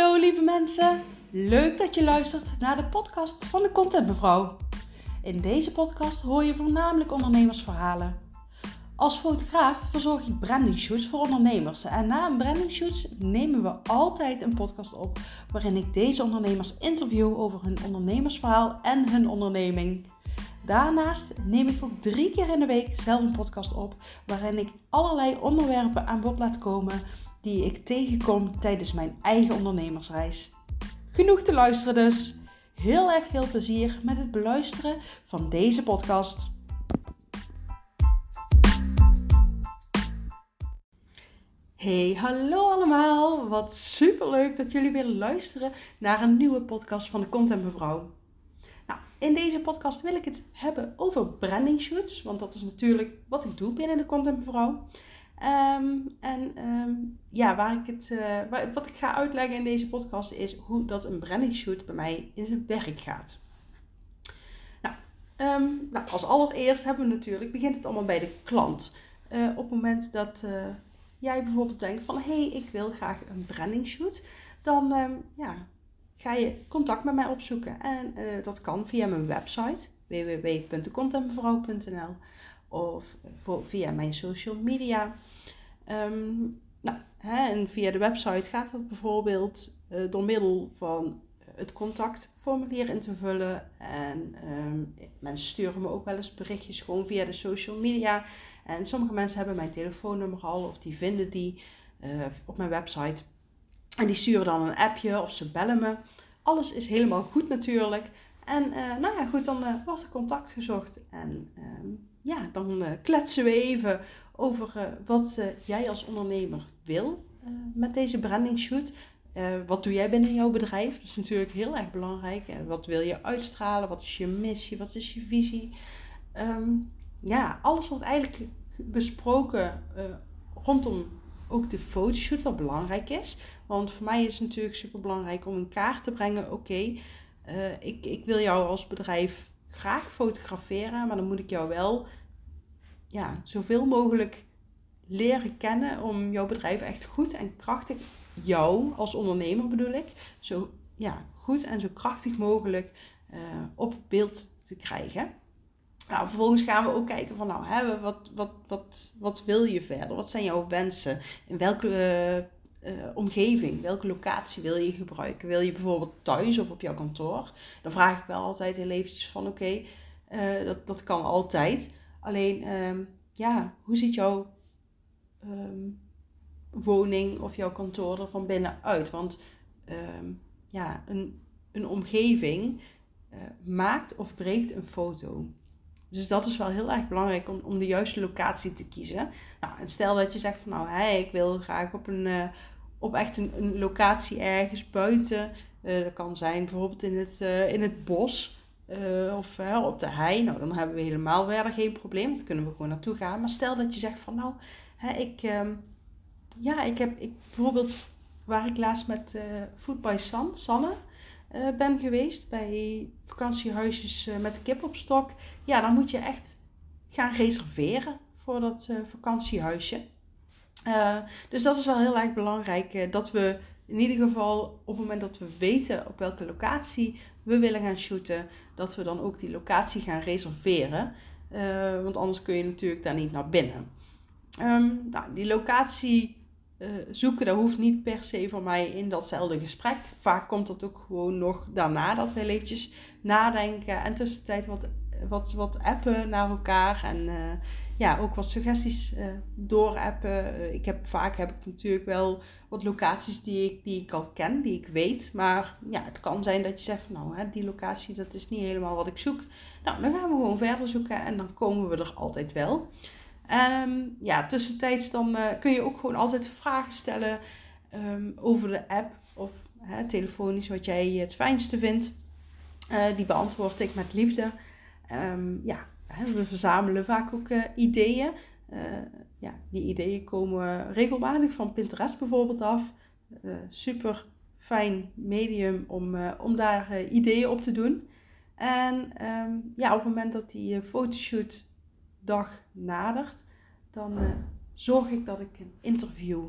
Hallo lieve mensen, leuk dat je luistert naar de podcast van de Content Mevrouw. In deze podcast hoor je voornamelijk ondernemersverhalen. Als fotograaf verzorg ik branding shoots voor ondernemers en na een branding shoots nemen we altijd een podcast op waarin ik deze ondernemers interview over hun ondernemersverhaal en hun onderneming. Daarnaast neem ik ook drie keer in de week zelf een podcast op waarin ik allerlei onderwerpen aan bod laat komen die ik tegenkom tijdens mijn eigen ondernemersreis. Genoeg te luisteren dus. Heel erg veel plezier met het beluisteren van deze podcast. Hey, hallo allemaal! Wat super leuk dat jullie weer luisteren naar een nieuwe podcast van de Content Mevrouw. Nou, in deze podcast wil ik het hebben over branding shoots, want dat is natuurlijk wat ik doe binnen de Content Mevrouw. Ehm, en ehm, ja, waar ik het, uh, wat ik ga uitleggen in deze podcast is hoe dat een branding shoot bij mij in zijn werk gaat. Nou, ehm, nou, als allereerst hebben we natuurlijk, begint het allemaal bij de klant. Uh, op het moment dat uh, jij bijvoorbeeld denkt van, hé, hey, ik wil graag een branding shoot, dan ja, ga je contact met mij opzoeken. En dat kan via mijn website www.contentmevrouw.nl of via mijn social media. Ehm, nou, hè, en via de website gaat dat bijvoorbeeld uh, door middel van het contactformulier in te vullen. En um, mensen sturen me ook wel eens berichtjes gewoon via de social media. En sommige mensen hebben mijn telefoonnummer al of die vinden die uh, op mijn website. En die sturen dan een appje of ze bellen me. Alles is helemaal goed natuurlijk. En uh, nou ja, goed, dan wordt er contact gezocht. En um, ja, dan uh, kletsen we even over uh, wat uh, jij als ondernemer wil met deze branding shoot. wat doe jij binnen jouw bedrijf? Dat is natuurlijk heel erg belangrijk. wat wil je uitstralen? Wat is je missie? Wat is je visie? Um, ja, alles wordt eigenlijk besproken rondom ook de fotoshoot, wat belangrijk is. Want voor mij is het natuurlijk super belangrijk om in kaart te brengen: oké, ik, ik wil jou als bedrijf graag fotograferen, maar dan moet ik jou wel ja, zoveel mogelijk leren kennen om jouw bedrijf echt goed en krachtig, jou als ondernemer bedoel ik, zo ja, goed en zo krachtig mogelijk uh, op beeld te krijgen. Nou, vervolgens gaan we ook kijken van, nou, hè, wat, wat, wat, wat wil je verder? Wat zijn jouw wensen? In welke uh, omgeving, welke locatie wil je gebruiken? Wil je bijvoorbeeld thuis of op jouw kantoor? Dan vraag ik wel altijd heel eventjes van oké, uh, dat, dat kan altijd. Alleen, um, ja, hoe ziet jouw um, woning of jouw kantoor er van binnen uit? Want um, ja, een, een omgeving uh, maakt of breekt een foto. Dus dat is wel heel erg belangrijk om, om de juiste locatie te kiezen. Nou, en stel dat je zegt van nou, hey, ik wil graag op een, uh, op echt een, locatie ergens buiten. Uh, dat kan zijn bijvoorbeeld in het, uh, in het bos of op de hei. Nou, dan hebben we helemaal verder geen probleem. Dan kunnen we gewoon naartoe gaan. Maar stel dat je zegt van nou, hè, ik, ehm, ja, ik heb ik, bijvoorbeeld waar ik laatst met Food by San, Sanne ben geweest bij vakantiehuisjes met de kip op stok. Ja, dan moet je echt gaan reserveren voor dat uh, vakantiehuisje. Dus dat is wel heel erg belangrijk dat we in ieder geval op het moment dat we weten op welke locatie we willen gaan shooten, dat we dan ook die locatie gaan reserveren. want anders kun je natuurlijk daar niet naar binnen. Um, nou, die locatie zoeken, dat hoeft niet per se voor mij in datzelfde gesprek. Vaak komt dat ook gewoon nog daarna dat we eventjes nadenken en tussentijd wat wat, wat appen naar elkaar. En uh, ja, ook wat suggesties uh, doorappen. Ik heb, vaak heb ik natuurlijk wel wat locaties die ik, die ik al ken, die ik weet. Maar ja, het kan zijn dat je zegt nou, hè, die locatie dat is niet helemaal wat ik zoek. Nou, dan gaan we gewoon verder zoeken en dan komen we er altijd wel. Um, ja, tussentijds dan kun je ook gewoon altijd vragen stellen um, over de app of hè, telefonisch wat jij het fijnste vindt. die beantwoord ik met liefde. Um, ja, we verzamelen vaak ook uh, ideeën. Ja, die ideeën komen regelmatig van Pinterest bijvoorbeeld af. Super fijn medium om, om daar ideeën op te doen. En ja, op het moment dat die fotoshoot dag nadert, dan zorg ik dat ik een interview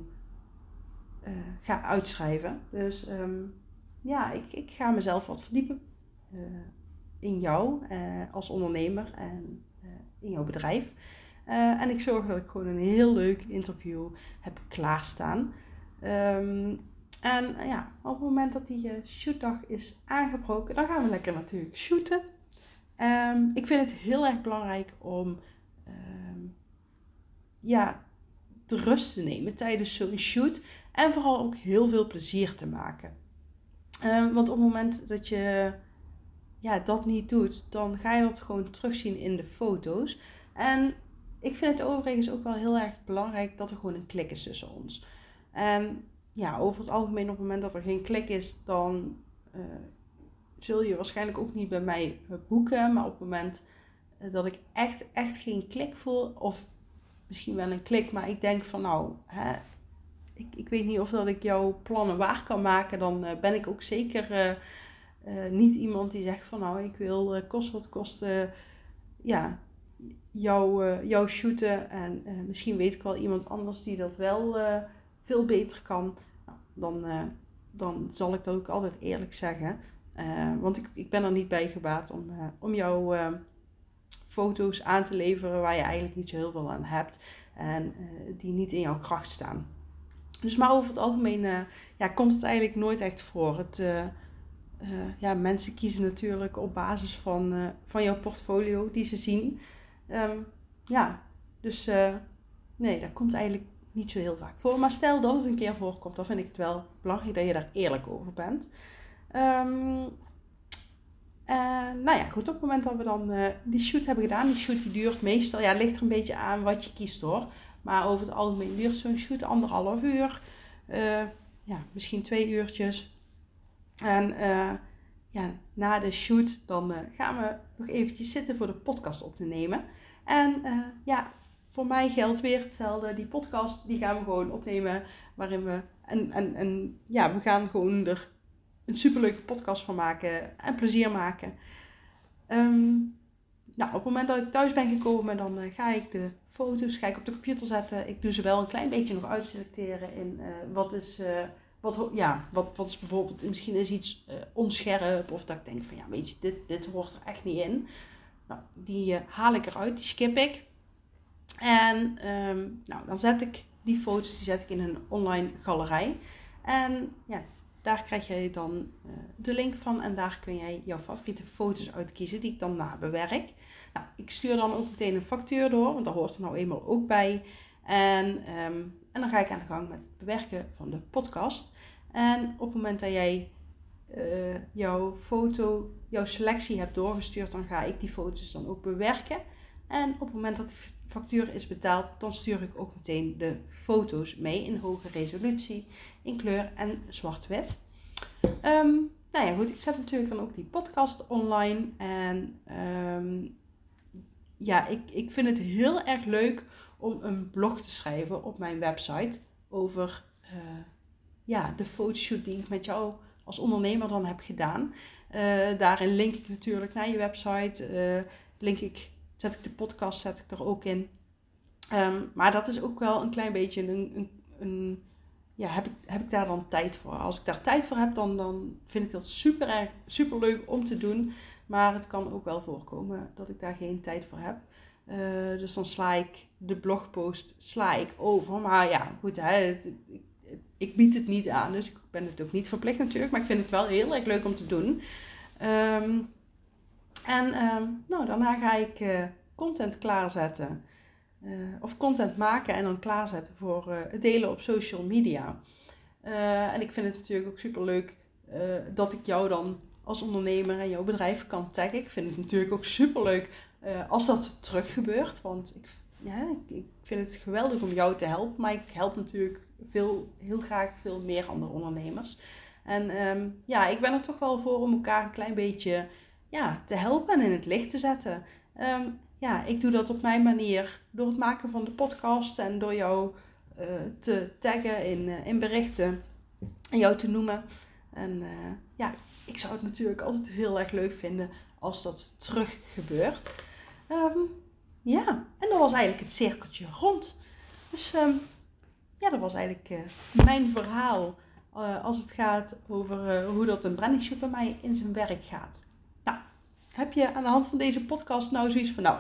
ga uitschrijven. Dus ehm, ja, ik, ik ga mezelf wat verdiepen in jou als ondernemer en in jouw bedrijf. en ik zorg dat ik gewoon een heel leuk interview heb klaarstaan. Um, en ja, op het moment dat die shootdag is aangebroken, dan gaan we lekker natuurlijk shooten. Ehm, ik vind het heel erg belangrijk om um, ja, de rust te nemen tijdens zo'n shoot. En vooral ook heel veel plezier te maken. Um, want op het moment dat je ja, dat niet doet, dan ga je dat gewoon terugzien in de foto's. En ik vind het overigens ook wel heel erg belangrijk dat er gewoon een klik is tussen ons. En ja, over het algemeen op het moment dat er geen klik is, dan uh, zul je waarschijnlijk ook niet bij mij eh, boeken. Maar op het moment eh, dat ik echt, echt geen klik voel, of misschien wel een klik, maar ik denk van nou, hè, ik, ik weet niet of dat ik jouw plannen waar kan maken, dan uh, ben ik ook zeker niet iemand die zegt van nou, ik wil kost wat kost, ja, jou, jou shooten. En misschien weet ik wel iemand anders die dat wel veel beter kan. Nou, dan, dan zal ik dat ook altijd eerlijk zeggen. Want ik, ik ben er niet bij gebaat om, om jouw uh, foto's aan te leveren waar je eigenlijk niet zo heel veel aan hebt en die niet in jouw kracht staan. Dus maar over het algemeen ja, komt het eigenlijk nooit echt voor. Het, ja, mensen kiezen natuurlijk op basis van, van jouw portfolio die ze zien. Um, ja, dus nee, dat komt eigenlijk niet zo heel vaak voor. Maar stel dat het een keer voorkomt, dan vind ik het wel belangrijk dat je daar eerlijk over bent. Um, nou ja, goed, op het moment dat we dan uh, die shoot hebben gedaan, die shoot die duurt meestal, ja, ligt er een beetje aan wat je kiest hoor. Maar over het algemeen duurt zo'n shoot anderhalf uur, uh, ja, misschien twee uurtjes. En uh, ja, na de shoot dan gaan we nog eventjes zitten voor de podcast op te nemen. En ja, voor mij geldt weer hetzelfde. Die podcast, die gaan we gewoon opnemen, waarin we, en, en, en ja, we gaan gewoon er een superleuke podcast van maken en plezier maken. Ehm, nou, op het moment dat ik thuis ben gekomen, dan uh, ga ik de foto's ga ik op de computer zetten. Ik doe ze wel een klein beetje nog uitselecteren in uh, wat is, uh, wat, ja, wat, wat is bijvoorbeeld, misschien is iets onscherp of dat ik denk van ja, weet je, dit, dit hoort er echt niet in. Nou, die haal ik eruit, die skip ik. En um, nou, dan zet ik die foto's, die zet ik in een online galerij. En ja, daar krijg je dan uh, de link van en daar kun jij jouw favoriete foto's uitkiezen die ik dan nabewerk. Nou, ik stuur dan ook meteen een factuur door, want daar hoort er nou eenmaal ook bij. En, um, en dan ga ik aan de gang met het bewerken van de podcast. En op het moment dat jij uh, jouw foto, jouw selectie hebt doorgestuurd, dan ga ik die foto's dan ook bewerken. En op het moment dat die factuur is betaald, dan stuur ik ook meteen de foto's mee in hoge resolutie, in kleur en zwart-wit. Um, nou ja, goed, ik zet natuurlijk dan ook die podcast online. En um, ja, ik, ik vind het heel erg leuk om een blog te schrijven op mijn website over uh, ja, de fotoshoot die ik met jou als ondernemer dan heb gedaan. Uh, daarin link ik natuurlijk naar je website, uh, link ik zet ik de podcast zet ik er ook in. Um, maar dat is ook wel een klein beetje een, een, ja, heb ik, heb ik daar dan tijd voor? Als ik daar tijd voor heb, dan, dan vind ik dat super, erg, super leuk om te doen. Maar het kan ook wel voorkomen dat ik daar geen tijd voor heb. Uh, dus dan sla ik de blogpost sla ik over. Maar ja, goed, hè, het, ik, ik, bied het niet aan. Dus ik ben het ook niet verplicht natuurlijk. Maar ik vind het wel heel erg leuk om te doen. Um, en um, nou, daarna ga ik uh, content klaarzetten. Uh, of content maken en dan klaarzetten voor uh, het delen op social media. en ik vind het natuurlijk ook super leuk dat ik jou dan als ondernemer en jouw bedrijf kan taggen. Ik vind het natuurlijk ook super leuk als dat terug gebeurt. Want ik, ja, ik, vind het geweldig om jou te helpen. Maar ik help natuurlijk veel, heel graag veel meer andere ondernemers. En um, ja, ik ben er toch wel voor om elkaar een klein beetje ja, te helpen en in het licht te zetten. Um, ja, ik doe dat op mijn manier door het maken van de podcast en door jou uh, te taggen in, uh, in berichten en jou te noemen. En uh, ja, ik zou het natuurlijk altijd heel erg leuk vinden als dat terug gebeurt. Um, ja, en dan was eigenlijk het cirkeltje rond. Dus um, ja, dat was eigenlijk mijn verhaal als het gaat over hoe dat een brandingshoot bij mij in zijn werk gaat. Heb je aan de hand van deze podcast nou zoiets van, nou,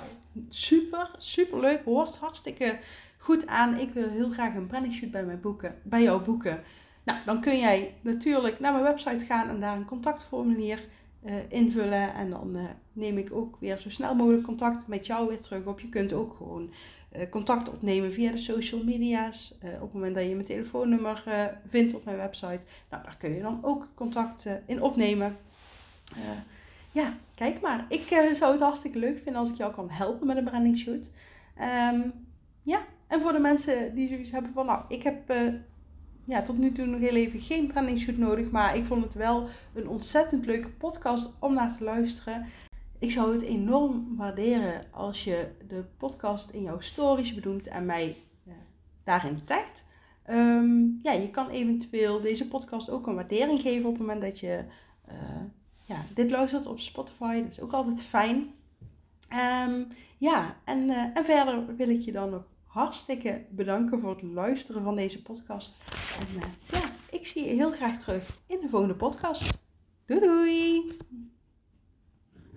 super, super leuk, hoort hartstikke goed aan. Ik wil heel graag een brandingshoot bij, mij boeken, bij jou boeken. Nou, dan kun jij natuurlijk naar mijn website gaan en daar een contactformulier uh, invullen. En dan uh, neem ik ook weer zo snel mogelijk contact met jou weer terug op. Je kunt ook gewoon uh, contact opnemen via de social media's. op het moment dat je mijn telefoonnummer vindt op mijn website. Nou, daar kun je dan ook contact in opnemen. Ja, kijk maar. Ik zou het hartstikke leuk vinden als ik jou kan helpen met een branding shoot. Um, ja, en voor de mensen die zoiets hebben van, nou, ik heb ja, tot nu toe nog heel even geen branding shoot nodig. Maar ik vond het wel een ontzettend leuke podcast om naar te luisteren. Ik zou het enorm waarderen als je de podcast in jouw stories bedoelt en mij uh, daarin tagt. Ehm, ja, je kan eventueel deze podcast ook een waardering geven op het moment dat je ja, dit luistert op Spotify. Dat is ook altijd fijn. Um, ja, en, uh, en verder wil ik je dan nog hartstikke bedanken voor het luisteren van deze podcast. En uh, ja, ik zie je heel graag terug in de volgende podcast. Doei doei!